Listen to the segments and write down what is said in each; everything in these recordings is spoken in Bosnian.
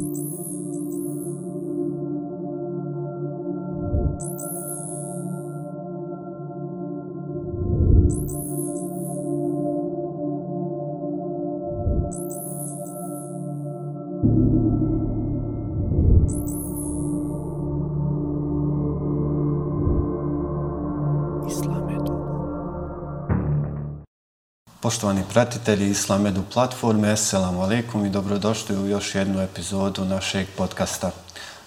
Thank you. Poštovani pratitelji Islamedu platforme, assalamu alaikum i dobrodošli u još jednu epizodu našeg podcasta.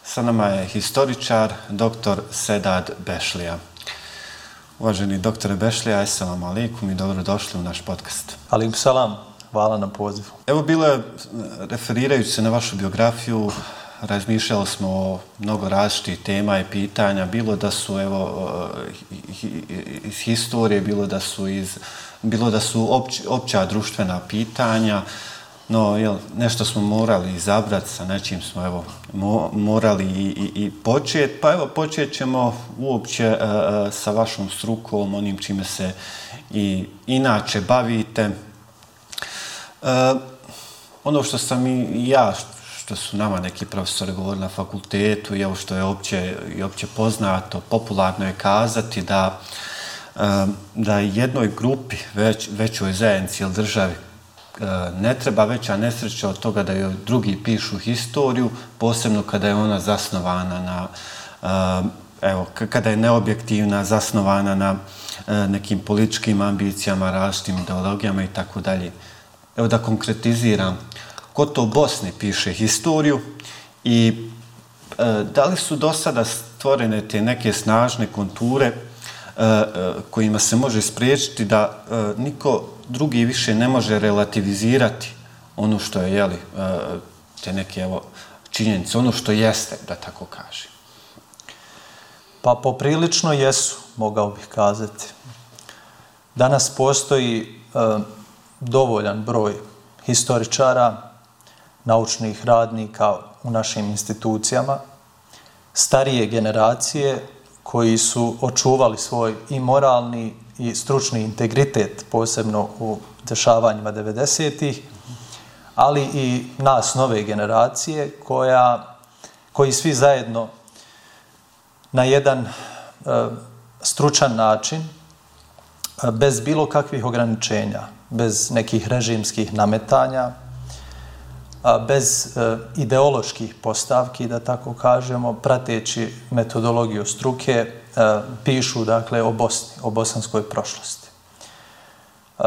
Sa nama je historičar dr. Sedad Bešlija. Uvaženi dr. Bešlija, assalamu alaikum i dobrodošli u naš podcast. Alim salam, hvala na pozivu. Evo bilo je, referirajući se na vašu biografiju, razmišljali smo o mnogo različitih tema i pitanja, bilo da su evo eh, iz historije, bilo da su iz bilo da su opć, opća društvena pitanja, no jel, nešto smo morali izabrati, sa nečim smo evo, mo, morali i, i, i početi. Pa evo, počet ćemo uopće e, sa vašom strukom, onim čime se i inače bavite. Uh, ono što sam i ja, što su nama neki profesori govorili na fakultetu, i evo što je opće, i opće poznato, popularno je kazati da da jednoj grupi, već, većoj zajednici ili državi, e, ne treba veća nesreća od toga da joj drugi pišu historiju, posebno kada je ona zasnovana na, evo, kada je neobjektivna, zasnovana na e, nekim političkim ambicijama, različitim ideologijama i tako dalje. Evo da konkretiziram, ko to u Bosni piše historiju i e, da li su do sada stvorene te neke snažne konture e, e, kojima se može spriječiti da e, niko drugi više ne može relativizirati ono što je, jeli, e, te neke evo, činjenice, ono što jeste, da tako kaže. Pa poprilično jesu, mogao bih kazati. Danas postoji dovoljan broj historičara, naučnih radnika u našim institucijama, starije generacije koji su očuvali svoj i moralni i stručni integritet, posebno u dešavanjima 90-ih, ali i nas, nove generacije, koja, koji svi zajedno na jedan e, stručan način, e, bez bilo kakvih ograničenja, bez nekih režimskih nametanja, bez e, ideoloških postavki, da tako kažemo, prateći metodologiju struke, e, pišu dakle o Bosni, o bosanskoj prošlosti. E,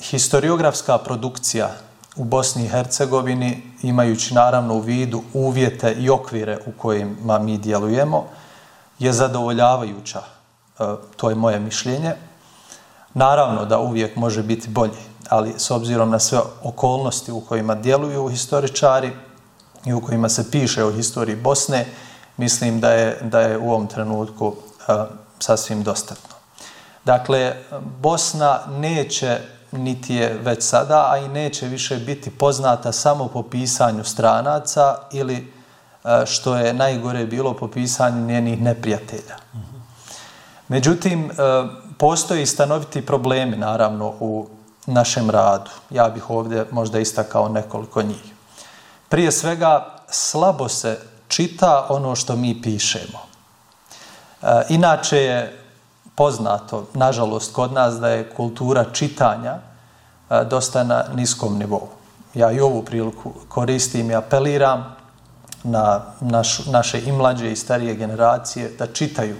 historiografska produkcija u Bosni i Hercegovini, imajući naravno u vidu uvjete i okvire u kojima mi djelujemo, je zadovoljavajuća. To je moje mišljenje. Naravno da uvijek može biti bolje ali s obzirom na sve okolnosti u kojima djeluju historičari i u kojima se piše o historiji Bosne, mislim da je, da je u ovom trenutku a, sasvim dostatno. Dakle, Bosna neće, niti je već sada, a i neće više biti poznata samo po pisanju stranaca ili a, što je najgore bilo po pisanju njenih neprijatelja. Međutim, postoji stanoviti problemi, naravno, u našem radu. Ja bih ovdje možda istakao nekoliko njih. Prije svega, slabo se čita ono što mi pišemo. E, inače je poznato, nažalost, kod nas da je kultura čitanja e, dosta na niskom nivou. Ja i ovu priliku koristim i apeliram na naš, naše i mlađe i starije generacije da čitaju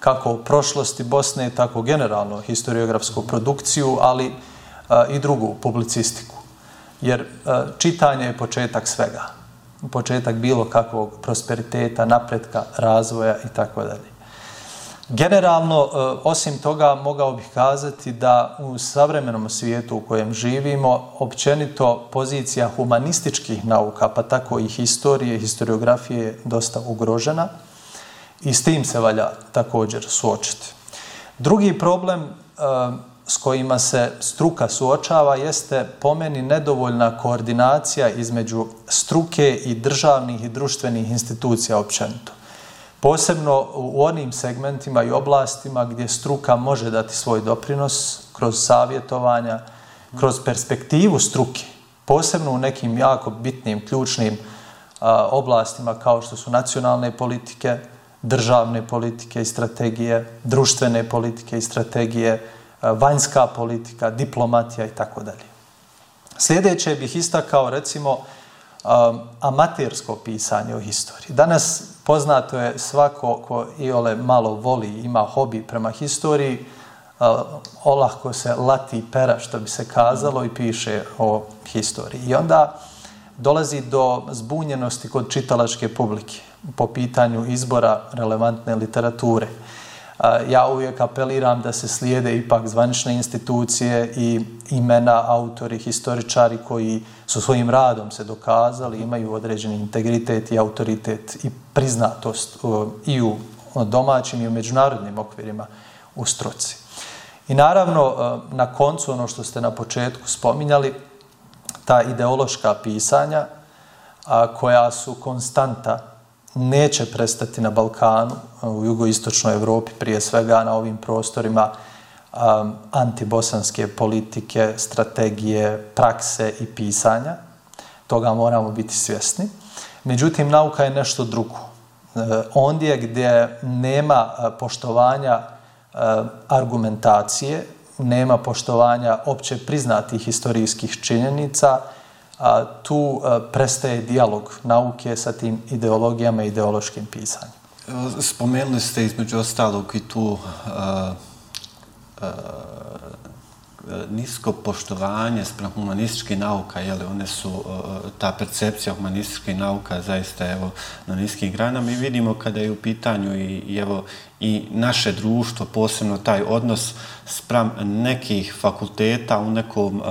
kako prošlosti Bosne, tako generalno historiografsku produkciju, ali i drugu publicistiku. Jer čitanje je početak svega. Početak bilo kakvog prosperiteta, napretka, razvoja i tako dalje. Generalno, osim toga, mogao bih kazati da u savremenom svijetu u kojem živimo, općenito pozicija humanističkih nauka, pa tako i historije, historiografije je dosta ugrožena i s tim se valja također suočiti. Drugi problem s kojima se struka suočava jeste pomeni nedovoljna koordinacija između struke i državnih i društvenih institucija općenito. Posebno u onim segmentima i oblastima gdje struka može dati svoj doprinos kroz savjetovanja, kroz perspektivu struke, posebno u nekim jako bitnim, ključnim oblastima kao što su nacionalne politike, državne politike i strategije, društvene politike i strategije, vanjska politika, diplomatija i tako dalje. Sljedeće bih istakao recimo um, amatersko pisanje o historiji. Danas poznato je svako ko iole malo voli, ima hobi prema historiji, uh, olahko se lati pera, što bi se kazalo, i piše o historiji. I onda dolazi do zbunjenosti kod čitalačke publike po pitanju izbora relevantne literature. Ja uvijek apeliram da se slijede ipak zvanične institucije i imena autori, historičari koji su svojim radom se dokazali, imaju određeni integritet i autoritet i priznatost i u ono, domaćim i u međunarodnim okvirima u struci. I naravno, e, na koncu, ono što ste na početku spominjali, ta ideološka pisanja koja su konstanta neće prestati na Balkanu, u jugoistočnoj Evropi prije svega na ovim prostorima um, antibosanske politike, strategije, prakse i pisanja. Toga moramo biti svjesni. Međutim, nauka je nešto drugo. E, ondje gdje nema poštovanja e, argumentacije, nema poštovanja opće priznatih historijskih činjenica, a, tu a, prestaje dijalog nauke sa tim ideologijama i ideološkim pisanjem. Spomenuli ste između ostalog i tu a, a, E, nisko poštovanje sprem humanističke nauka, jel, one su, e, e, ta percepcija humanističke nauka zaista evo, na niskim granama. I vidimo kada je u pitanju i, i, evo, i naše društvo, posebno taj odnos sprem nekih fakulteta u, nekom,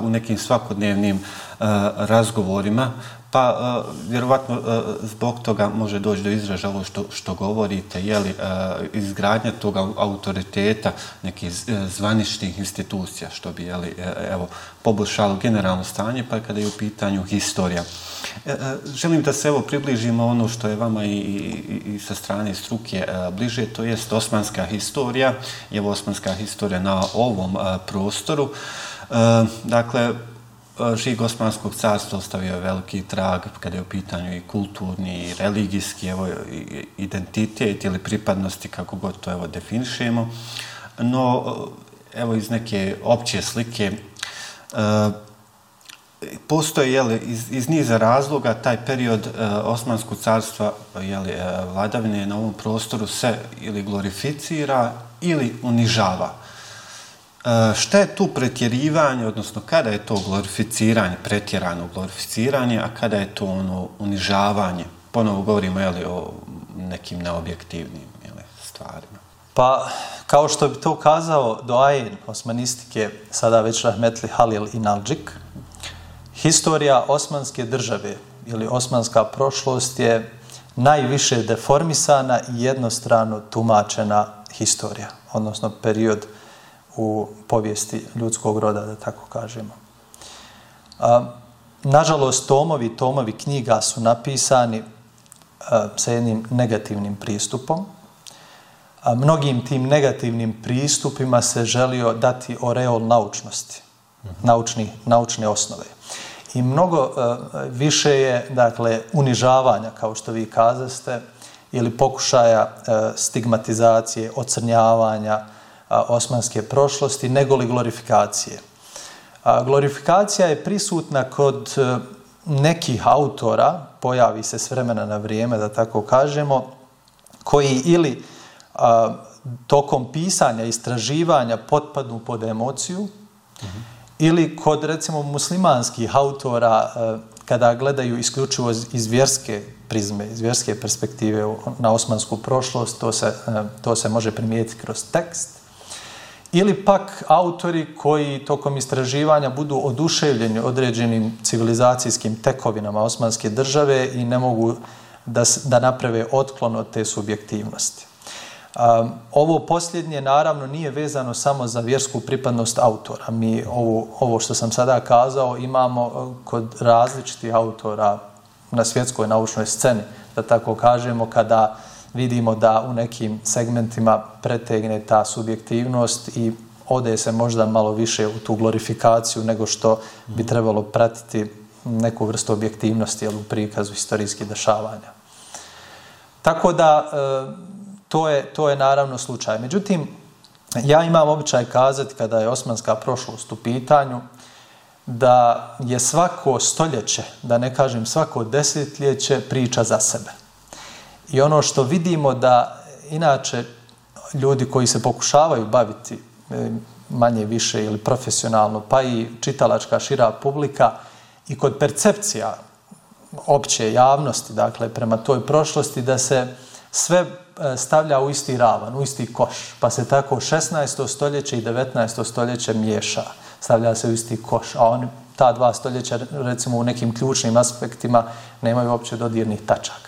u nekim svakodnevnim razgovorima, Pa, uh, vjerovatno, uh, zbog toga može doći do izraža ovo što, što govorite, je li uh, izgradnja toga autoriteta nekih zvaničnih institucija, što bi, je li, evo, poboljšalo generalno stanje, pa kada je u pitanju historija. Uh, želim da se, evo, približimo ono što je vama i, i, i sa strane struke uh, bliže, to jest osmanska historija, je osmanska historija na ovom uh, prostoru. Uh, dakle, Eh, Žig Osmanskog carstva ostavio je veliki trag kada je u pitanju i kulturni i religijski evo, identitet ili pripadnosti, kako god to evo, definišemo. No, eh, evo iz neke opće slike, eh, uh, postoje jeli, iz, iz niza razloga taj period Osmanskog carstva jeli, uh, vladavine na ovom prostoru se ili glorificira ili unižava. E, E, šta je tu pretjerivanje, odnosno kada je to glorificiranje, pretjerano glorificiranje, a kada je to ono unižavanje? Ponovo govorimo jeli, o nekim neobjektivnim jeli, stvarima. Pa, kao što bi to kazao Doajen osmanistike, sada već Rahmetli Halil i Nalđik, historija osmanske države ili osmanska prošlost je najviše deformisana i jednostrano tumačena historija, odnosno period u povijesti ljudskog roda, da tako kažemo. A, nažalost, tomovi, tomovi knjiga su napisani a, sa jednim negativnim pristupom. A, mnogim tim negativnim pristupima se želio dati oreol naučnosti, naučni, naučne osnove. I mnogo a, više je, dakle, unižavanja, kao što vi kazaste, ili pokušaja a, stigmatizacije, ocrnjavanja, osmanske prošlosti, negoli glorifikacije. A, glorifikacija je prisutna kod e, nekih autora, pojavi se s vremena na vrijeme, da tako kažemo, koji ili a, tokom pisanja, istraživanja potpadnu pod emociju, mm -hmm. ili kod, recimo, muslimanskih autora, a, kada gledaju isključivo iz vjerske prizme, iz vjerske perspektive na osmansku prošlost, to se, a, to se može primijetiti kroz tekst, ili pak autori koji tokom istraživanja budu oduševljeni određenim civilizacijskim tekovinama osmanske države i ne mogu da, da naprave otklon od te subjektivnosti. Um, ovo posljednje naravno nije vezano samo za vjersku pripadnost autora. Mi ovo, ovo što sam sada kazao imamo e, kod različitih autora na svjetskoj naučnoj sceni, da tako kažemo, kada vidimo da u nekim segmentima pretegne ta subjektivnost i ode se možda malo više u tu glorifikaciju nego što bi trebalo pratiti neku vrstu objektivnosti jel, u prikazu istorijskih dešavanja. Tako da, e, to je, to je naravno slučaj. Međutim, ja imam običaj kazati kada je osmanska prošlost u pitanju, da je svako stoljeće, da ne kažem svako desetljeće, priča za sebe. I ono što vidimo da, inače, ljudi koji se pokušavaju baviti manje više ili profesionalno, pa i čitalačka šira publika i kod percepcija opće javnosti, dakle, prema toj prošlosti, da se sve e, stavlja u isti ravan, u isti koš, pa se tako 16. stoljeće i 19. stoljeće miješa, stavlja se u isti koš, a oni ta dva stoljeća, recimo u nekim ključnim aspektima, nemaju uopće dodirnih tačaka.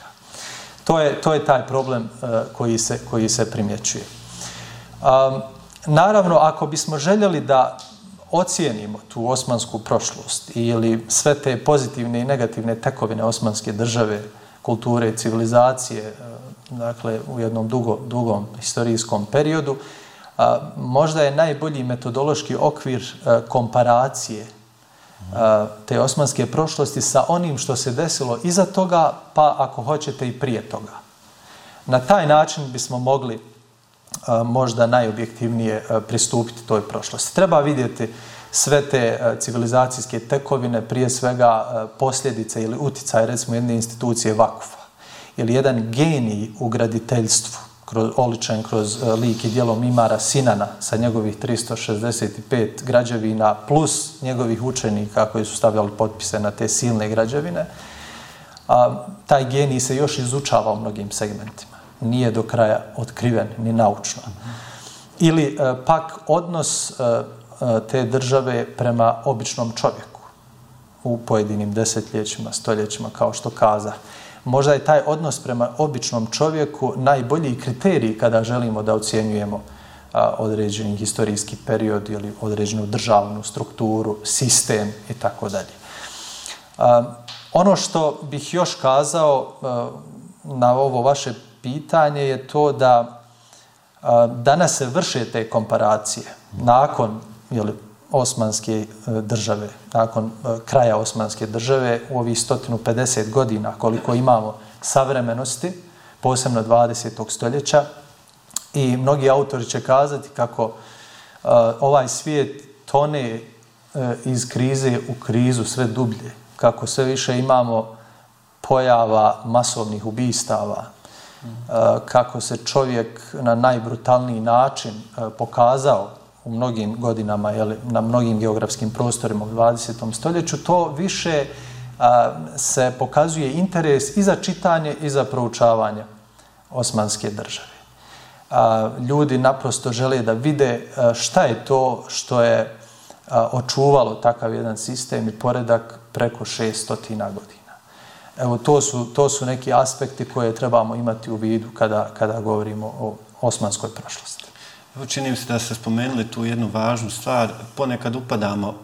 To je, to je taj problem uh, koji, se, koji se primjećuje. Um, naravno, ako bismo željeli da ocijenimo tu osmansku prošlost ili sve te pozitivne i negativne tekovine osmanske države, kulture, civilizacije, uh, dakle, u jednom dugo, dugom historijskom periodu, a, možda je najbolji metodološki okvir a, komparacije te osmanske prošlosti sa onim što se desilo iza toga, pa ako hoćete i prije toga. Na taj način bismo mogli možda najobjektivnije pristupiti toj prošlosti. Treba vidjeti sve te civilizacijske tekovine, prije svega posljedice ili uticaj recimo, jedne institucije vakufa ili jedan genij u graditeljstvu kroz, oličen kroz e, lik i dijelo Mimara Sinana sa njegovih 365 građevina plus njegovih učenika koji su stavljali potpise na te silne građevine, a, taj genij se još izučava u mnogim segmentima. Nije do kraja otkriven ni naučno. Ili uh, pak odnos uh, te države prema običnom čovjeku u pojedinim desetljećima, stoljećima, kao što kaza možda je taj odnos prema običnom čovjeku najbolji kriterij kada želimo da ocjenjujemo a, određeni historijski period ili određenu državnu strukturu, sistem i tako dalje. Ono što bih još kazao a, na ovo vaše pitanje je to da a, danas se vrše te komparacije nakon jeli, osmanske e, države, nakon e, kraja osmanske države u ovih 150 godina koliko imamo savremenosti, posebno 20. stoljeća, i mnogi autori će kazati kako uh, ovaj svijet tone uh, iz krize u krizu sve dublje, kako sve više imamo pojava masovnih ubistava, uh, kako se čovjek na najbrutalniji način pokazao u mnogim godinama, jeli, na mnogim geografskim prostorima u 20. stoljeću, to više a, se pokazuje interes i za čitanje i za proučavanje osmanske države. A, ljudi naprosto žele da vide a, šta je to što je a, očuvalo takav jedan sistem i poredak preko 600 godina. Evo, to su, to su neki aspekti koje trebamo imati u vidu kada, kada govorimo o osmanskoj prošlosti. Čini mi se da ste spomenuli tu jednu važnu stvar. Ponekad upadamo,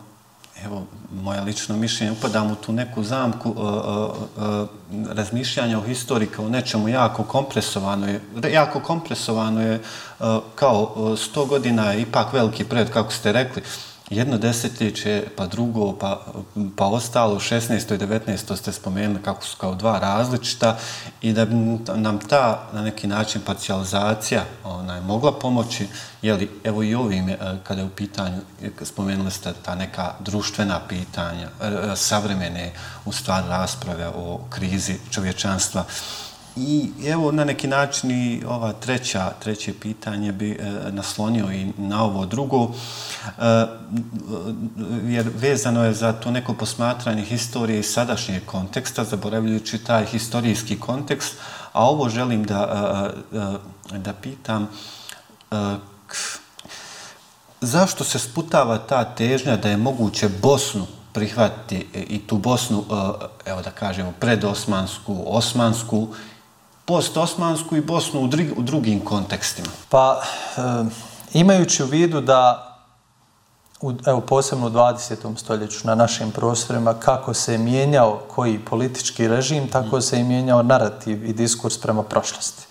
evo moje lično mišljenje, upadamo u tu neku zamku uh, uh, uh, razmišljanja o historiji kao nečemu jako kompresovano je. Jako kompresovano je uh, kao uh, sto godina je ipak veliki pred, kako ste rekli. Uh, jedno desetljeće, pa drugo, pa, pa ostalo, 16. i 19. ste spomenuli kako su kao dva različita i da bi nam ta na neki način parcializacija onaj, mogla pomoći, jeli, evo i ovim, e, kada je u pitanju, spomenuli ste ta neka društvena pitanja, e, e, savremene u stvari rasprave o krizi čovječanstva, I evo na neki način i ova treća, treće pitanje bi e, naslonio i na ovo drugo, e, jer vezano je za to neko posmatranje historije i sadašnjeg konteksta, zaboravljujući taj historijski kontekst, a ovo želim da, e, e, da pitam, e, k, zašto se sputava ta težnja da je moguće Bosnu prihvatiti i tu Bosnu, e, evo da kažemo, predosmansku, osmansku postosmansku i Bosnu u, u drugim kontekstima? Pa, e, imajući u vidu da u, evo, posebno u 20. stoljeću na našim prostorima, kako se je mijenjao koji politički režim, tako se je mijenjao narativ i diskurs prema prošlosti.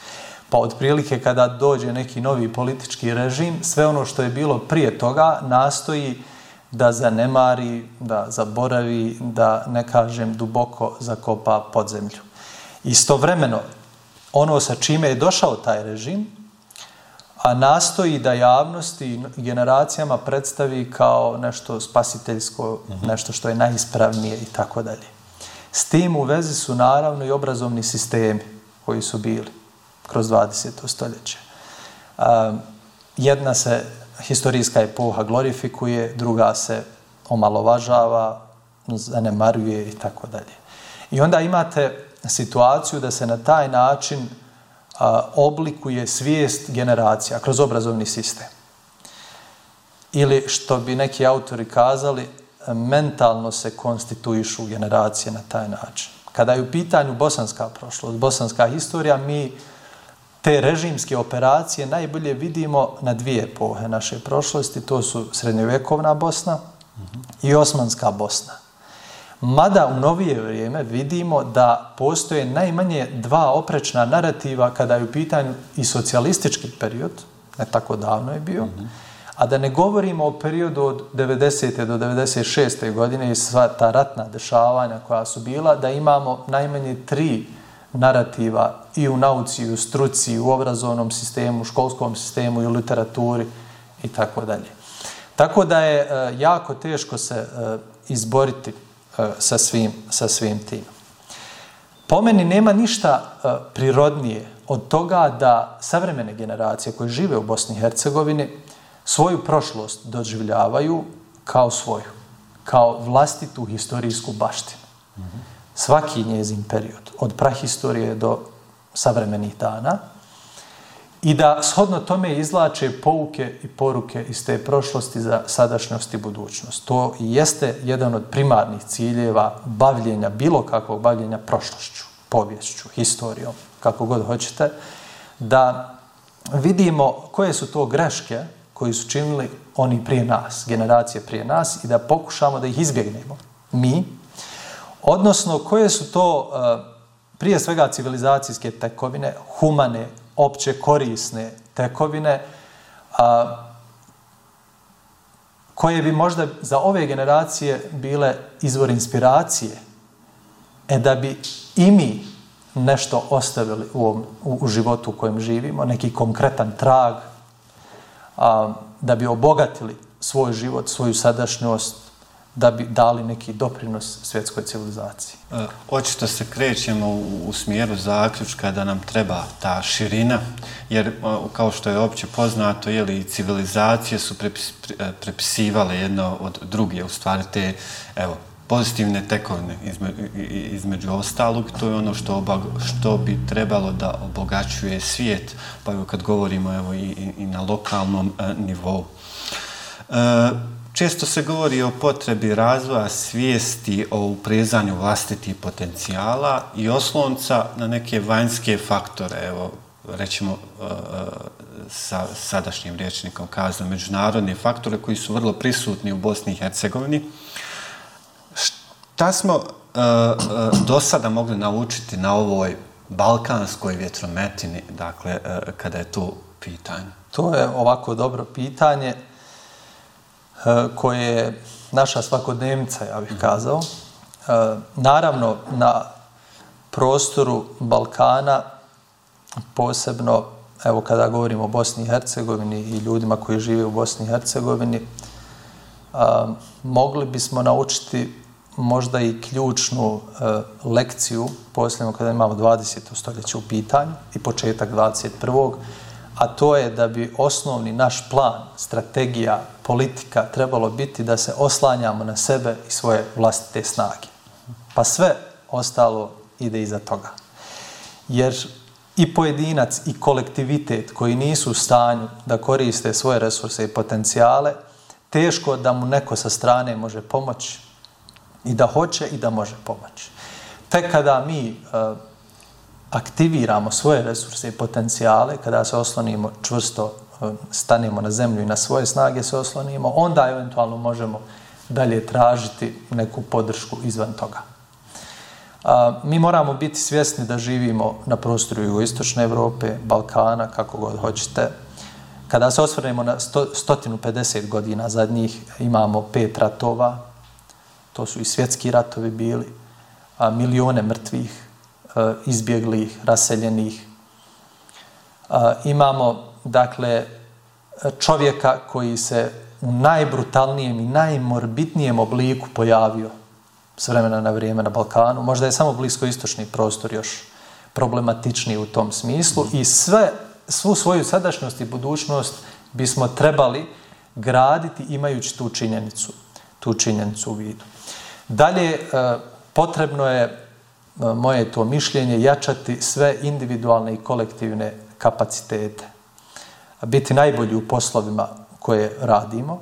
Pa otprilike kada dođe neki novi politički režim, sve ono što je bilo prije toga nastoji da zanemari, da zaboravi, da ne kažem duboko zakopa pod zemlju. Istovremeno, ono sa čime je došao taj režim, a nastoji da javnosti i generacijama predstavi kao nešto spasiteljsko, mhm. nešto što je najispravnije i tako dalje. S tim u vezi su naravno i obrazovni sistemi koji su bili kroz 20. stoljeće. Jedna se historijska epoha glorifikuje, druga se omalovažava, zanemaruje i tako dalje. I onda imate situaciju da se na taj način a, oblikuje svijest generacija kroz obrazovni sistem. Ili što bi neki autori kazali, mentalno se konstituišu generacije na taj način. Kada je u pitanju bosanska prošlost, bosanska historija, mi te režimske operacije najbolje vidimo na dvije epohe naše prošlosti. To su srednjovjekovna Bosna i osmanska Bosna. Mada u novije vrijeme vidimo da postoje najmanje dva oprečna narativa kada je u pitanju i socijalistički period, ne tako davno je bio, a da ne govorimo o periodu od 90. do 96. godine i sva ta ratna dešavanja koja su bila, da imamo najmanje tri narativa i u nauci, i u struci, i u obrazovnom sistemu, u školskom sistemu, i u literaturi i tako dalje. Tako da je e, jako teško se e, izboriti sa svim, sa svim tim. Po meni nema ništa prirodnije od toga da savremene generacije koje žive u Bosni i Hercegovini svoju prošlost doživljavaju kao svoju, kao vlastitu historijsku baštinu. -hmm svaki njezin period, od prahistorije do savremenih dana, i da shodno tome izlače pouke i poruke iz te prošlosti za sadašnjost i budućnost. To jeste jedan od primarnih ciljeva bavljenja, bilo kakvog bavljenja prošlošću, poviješću, historijom, kako god hoćete, da vidimo koje su to greške koji su činili oni prije nas, generacije prije nas, i da pokušamo da ih izbjegnemo. Mi, Odnosno, koje su to eh, prije svega civilizacijske tekovine, humane, opće korisne tekovine, a, koje bi možda za ove generacije bile izvor inspiracije, e da bi i mi nešto ostavili u, ovom, u, u životu u kojem živimo, neki konkretan trag, a, da bi obogatili svoj život, svoju sadašnjost, da bi dali neki doprinos svjetskoj civilizaciji. E, očito se krećemo u, u smjeru zaključka da nam treba ta širina, jer e, kao što je opće poznato, je li civilizacije su prepis, pre, e, prepisivale jedno od druge, u stvari te, evo, pozitivne tekovine izme, između ostalog, to je ono što, oba, što bi trebalo da obogaćuje svijet, pa evo kad govorimo evo, i, i na lokalnom e, nivou. E, Često se govori o potrebi razvoja svijesti o uprezanju vlastitih potencijala i oslonca na neke vanjske faktore, evo, rećemo e, e, sa sadašnjim rječnikom kazano, međunarodne faktore koji su vrlo prisutni u Bosni i Hercegovini. Šta smo e, do sada mogli naučiti na ovoj balkanskoj vjetrometini, dakle, kada je to pitanje? To je ovako dobro pitanje. Eh, koje je naša svakodnevnica, ja bih kazao. Eh, naravno, na prostoru Balkana, posebno, evo kada govorimo o Bosni i Hercegovini i ljudima koji žive u Bosni i Hercegovini, eh, mogli bismo naučiti možda i ključnu lekciju, posljedno kada imamo 20. stoljeće u pitanju i početak 21 a to je da bi osnovni naš plan, strategija, politika trebalo biti da se oslanjamo na sebe i svoje vlastite snage. Pa sve ostalo ide iza toga. Jer i pojedinac i kolektivitet koji nisu u stanju da koriste svoje resurse i potencijale, teško da mu neko sa strane može pomoći i da hoće i da može pomoći. Tek kada mi uh, aktiviramo svoje resurse i potencijale, kada se oslonimo čvrsto, um, stanemo na zemlju i na svoje snage se oslonimo, onda eventualno možemo dalje tražiti neku podršku izvan toga. A, mi moramo biti svjesni da živimo na prostoru jugoistočne Evrope, Balkana, kako god hoćete, kada se osvrnemo na 150 godina zadnjih, imamo pet ratova, to su i svjetski ratovi bili, a milione mrtvih, E, izbjeglih, raseljenih. E, imamo, dakle, čovjeka koji se u najbrutalnijem i najmorbitnijem obliku pojavio s vremena na vrijeme na Balkanu. Možda je samo bliskoistočni prostor još problematičniji u tom smislu i sve, svu svoju sadašnjost i budućnost bismo trebali graditi imajući tu činjenicu, tu činjenicu u vidu. Dalje, e, potrebno je, E, moje to mišljenje, jačati sve individualne i kolektivne kapacitete. Biti najbolji u poslovima koje radimo,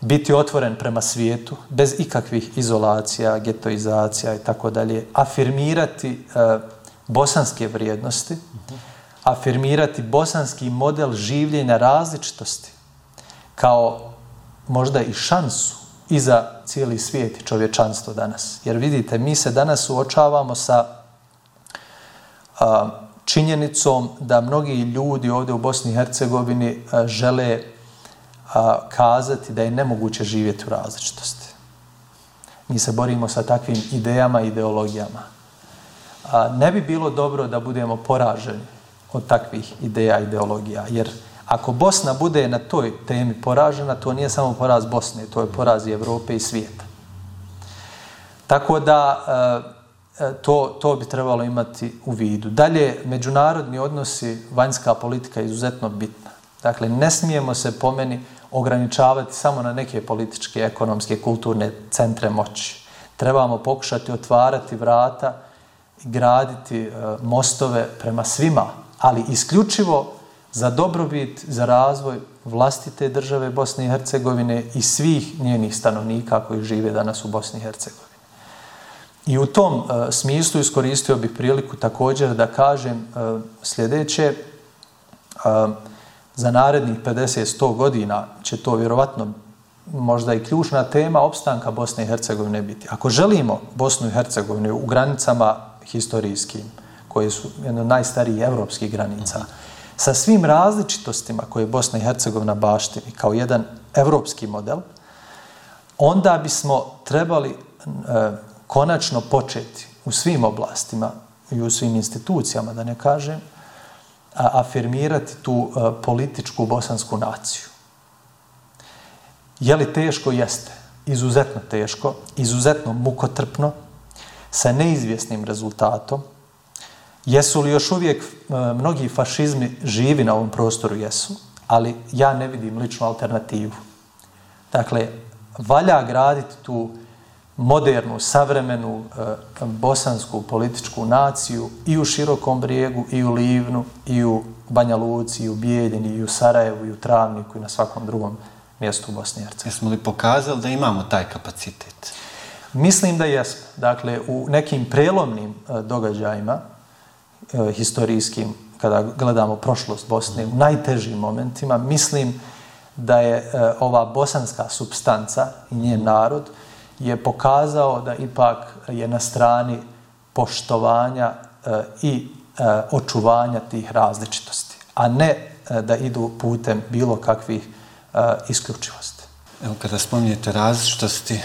biti otvoren prema svijetu, bez ikakvih izolacija, getoizacija i tako dalje, afirmirati e, bosanske vrijednosti, afirmirati bosanski model življenja različitosti kao možda i šansu i za cijeli svijet i čovječanstvo danas. Jer vidite, mi se danas suočavamo sa a, činjenicom da mnogi ljudi ovdje u Bosni i Hercegovini a, žele a, kazati da je nemoguće živjeti u različitosti. Mi se borimo sa takvim idejama i ideologijama. A, ne bi bilo dobro da budemo poraženi od takvih ideja i ideologija, jer ako Bosna bude na toj temi poražena, to nije samo poraz Bosne, to je poraz i Evrope i svijeta. Tako da eh, eh, to, to bi trebalo imati u vidu. Dalje, međunarodni odnosi, vanjska politika je izuzetno bitna. Dakle, ne smijemo se pomeni ograničavati samo na neke političke, ekonomske, kulturne centre moći. Trebamo pokušati otvarati vrata i graditi eh, mostove prema svima, ali isključivo za dobrobit, za razvoj vlastite države Bosne i Hercegovine i svih njenih stanovnika koji žive danas u Bosni i Hercegovini. I u tom e, smislu iskoristio bih priliku također da kažem e, sljedeće. e, za narednih 50-100 godina će to vjerovatno možda i ključna tema opstanka Bosne i Hercegovine biti. Ako želimo Bosnu i Hercegovinu u granicama historijskim, koje su jedno najstarijih evropskih granica, sa svim različitostima koje Bosna i Hercegovina baštini kao jedan evropski model, onda bismo trebali e, konačno početi u svim oblastima i u svim institucijama, da ne kažem, afirmirati tu e, političku bosansku naciju. Je li teško? Jeste. Izuzetno teško, izuzetno mukotrpno, sa neizvjesnim rezultatom. Jesu li još uvijek e, mnogi fašizmi živi na ovom prostoru? Jesu. Ali ja ne vidim ličnu alternativu. Dakle, valja graditi tu modernu, savremenu e, bosansku političku naciju i u Širokom brijegu, i u Livnu, i u Banja Luci, i u Bijeljini, i u Sarajevu, i u Travniku, i na svakom drugom mjestu u Bosni i Hercegovini. Jesmo li pokazali da imamo taj kapacitet? Mislim da jesmo. Dakle, u nekim prelomnim e, događajima, e, historijskim, kada gledamo prošlost Bosne, u najtežim momentima, mislim da je e, ova bosanska substanca i njen narod, je pokazao da ipak je na strani poštovanja e, i e, očuvanja tih različitosti, a ne e, da idu putem bilo kakvih isključivosti. Evo, kada spominjete različitosti, eh,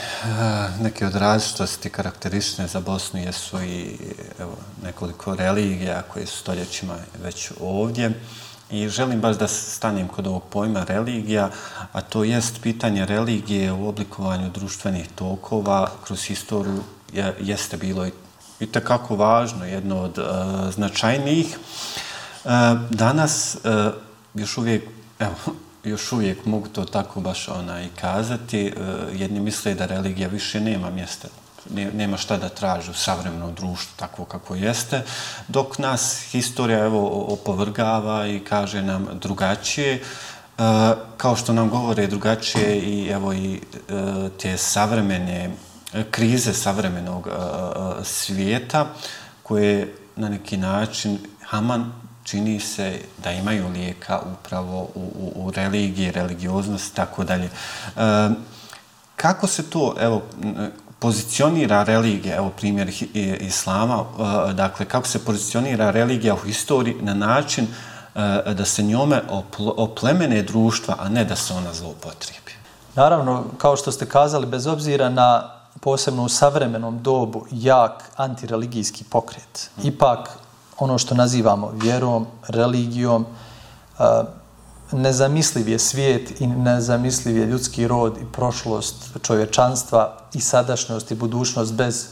neke od različitosti karakteristične za Bosnu jesu i evo, nekoliko religija koje su stoljećima već ovdje. I želim baš da stanem kod ovog pojma religija, a to jest pitanje religije u oblikovanju društvenih tokova kroz historiju je, jeste bilo i, i tekako važno, jedno od e, značajnijih. E, danas e, još uvijek, evo, još uvijek mogu to tako baš ona i kazati, e, jedni misle da religija više nema mjesta. Nema šta da traži u savremenom društvu takvo kako jeste, dok nas historija evo opovrgava i kaže nam drugačije, e, kao što nam govore drugačije i evo i e, te savremene krize savremenog e, e svijeta koje na neki način Haman čini se da imaju lijeka upravo u, u, u religiji, religioznosti, tako dalje. Kako se to, evo, pozicionira religija, evo primjer islama, dakle kako se pozicionira religija u historiji na način da se njome oplemene društva, a ne da se ona zloupotrebi. Naravno, kao što ste kazali, bez obzira na posebno u savremenom dobu jak antireligijski pokret, ipak ono što nazivamo vjerom, religijom, nezamisliv je svijet i nezamisliv je ljudski rod i prošlost čovječanstva i sadašnjost i budućnost bez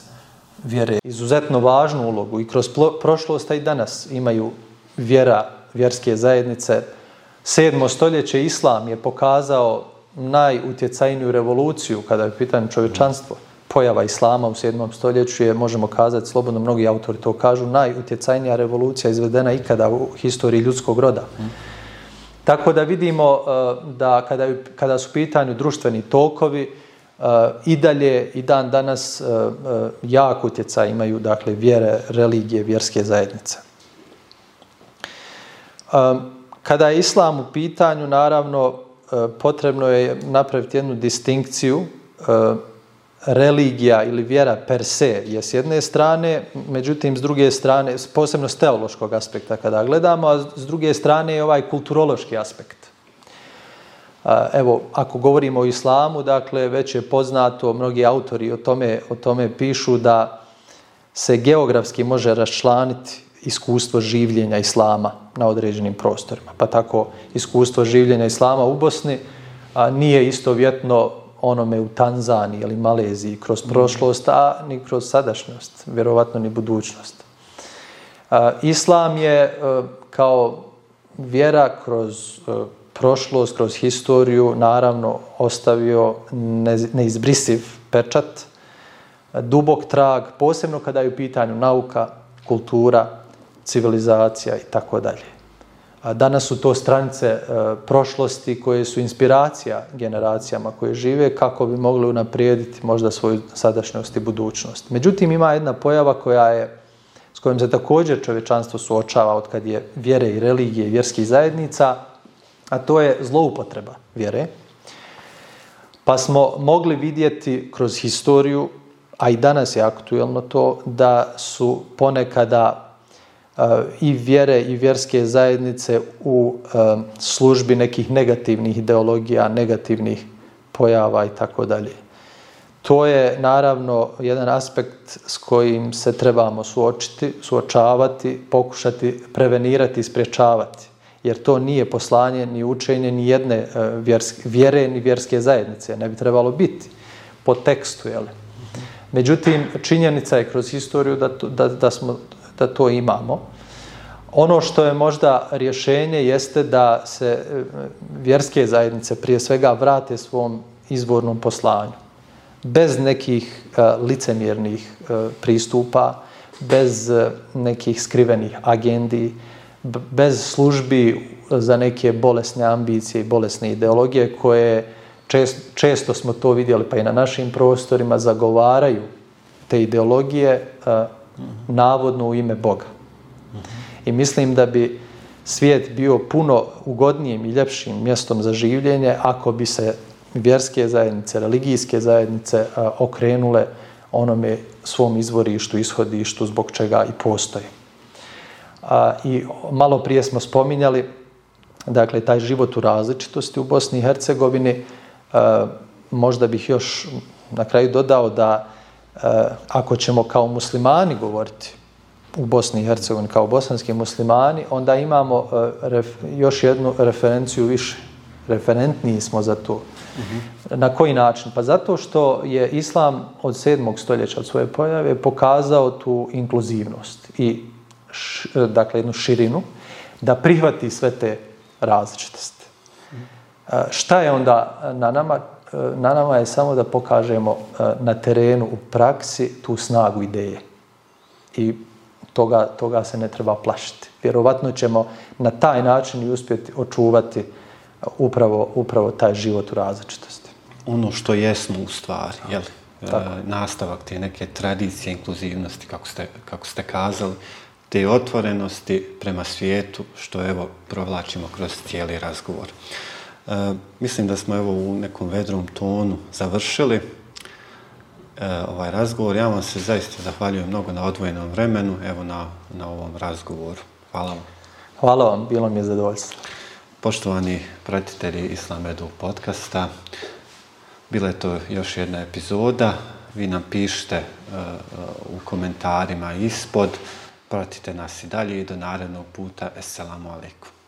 vjere. Izuzetno važnu ulogu i kroz prošlost, a i danas imaju vjera, vjerske zajednice. Sedmo stoljeće Islam je pokazao najutjecajniju revoluciju kada je pitan čovječanstvo. Pojava Islama u 7. stoljeću je, možemo kazati, slobodno mnogi autori to kažu, najutjecajnija revolucija izvedena ikada u historiji ljudskog roda. Mm. Tako da vidimo eh, da kada, kada su pitanju društveni tokovi, eh, i dalje i dan danas eh, jak utjecaj imaju dakle, vjere, religije, vjerske zajednice. Kada je islam u pitanju, naravno, potrebno je napraviti jednu distinkciju religija ili vjera per se je s jedne strane, međutim s druge strane, posebno s teološkog aspekta kada gledamo, a s druge strane je ovaj kulturološki aspekt. Evo, ako govorimo o islamu, dakle, već je poznato, mnogi autori o tome, o tome pišu da se geografski može raščlaniti iskustvo življenja islama na određenim prostorima. Pa tako, iskustvo življenja islama u Bosni a, nije istovjetno onome u Tanzaniji ili Maleziji kroz prošlost, a ni kroz sadašnjost, vjerovatno ni budućnost. Islam je kao vjera kroz prošlost, kroz historiju, naravno ostavio neizbrisiv pečat, dubok trag, posebno kada je u pitanju nauka, kultura, civilizacija i tako dalje. Danas su to stranice e, prošlosti koje su inspiracija generacijama koje žive kako bi mogli unaprijediti možda svoju sadašnjost i budućnost. Međutim, ima jedna pojava koja je s kojim se također čovečanstvo suočava od kad je vjere i religije i vjerskih zajednica, a to je zloupotreba vjere. Pa smo mogli vidjeti kroz historiju, a i danas je aktuelno to, da su ponekada i vjere i vjerske zajednice u službi nekih negativnih ideologija, negativnih pojava i tako dalje. To je naravno jedan aspekt s kojim se trebamo suočiti, suočavati, pokušati prevenirati i spriječavati. Jer to nije poslanje ni učenje ni jedne e, vjerske, vjere ni vjerske zajednice. Ne bi trebalo biti po tekstu. Jel? Međutim, činjenica je kroz historiju da, da, da smo da to imamo. Ono što je možda rješenje jeste da se e, vjerske zajednice prije svega vrate svom izvornom poslanju. Bez nekih uh, licemjernih uh, pristupa, bez uh, nekih skrivenih agendi, bez službi za neke bolesne ambicije i bolesne ideologije koje čest, često smo to vidjeli pa i na našim prostorima zagovaraju te ideologije navodno u ime Boga. I mislim da bi svijet bio puno ugodnijim i ljepšim mjestom za življenje ako bi se vjerske zajednice, religijske zajednice e, okrenule onome svom izvorištu, ishodištu zbog čega i postoji. A, I malo prije smo spominjali dakle, taj život u različitosti u Bosni i Hercegovini. A, možda bih još na kraju dodao da a, ako ćemo kao muslimani govoriti u Bosni i Hercegovini kao bosanski muslimani, onda imamo uh, ref, još jednu referenciju više. Referentniji smo za to. Uh mhm. -huh. Na koji način? Pa zato što je Islam od 7. stoljeća od svoje pojave pokazao tu inkluzivnost i š, dakle jednu širinu da prihvati sve te različitosti. Uh, šta je onda na nama? Uh, na nama je samo da pokažemo uh, na terenu u praksi tu snagu ideje. I toga, toga se ne treba plašiti. Vjerovatno ćemo na taj način i uspjeti očuvati upravo, upravo taj život u različitosti. Ono što jesmo u stvari, je e, nastavak te neke tradicije inkluzivnosti, kako ste, kako ste kazali, te otvorenosti prema svijetu, što evo provlačimo kroz cijeli razgovor. E, mislim da smo evo u nekom vedrom tonu završili. E, ovaj razgovor. Ja vam se zaista zahvaljujem mnogo na odvojenom vremenu, evo na, na ovom razgovoru. Hvala vam. Hvala vam, bilo mi je zadovoljstvo. Poštovani pratitelji Islamedu podcasta, bila je to još jedna epizoda. Vi nam pišite uh, u komentarima ispod. Pratite nas i dalje i do narednog puta. Assalamu alaikum.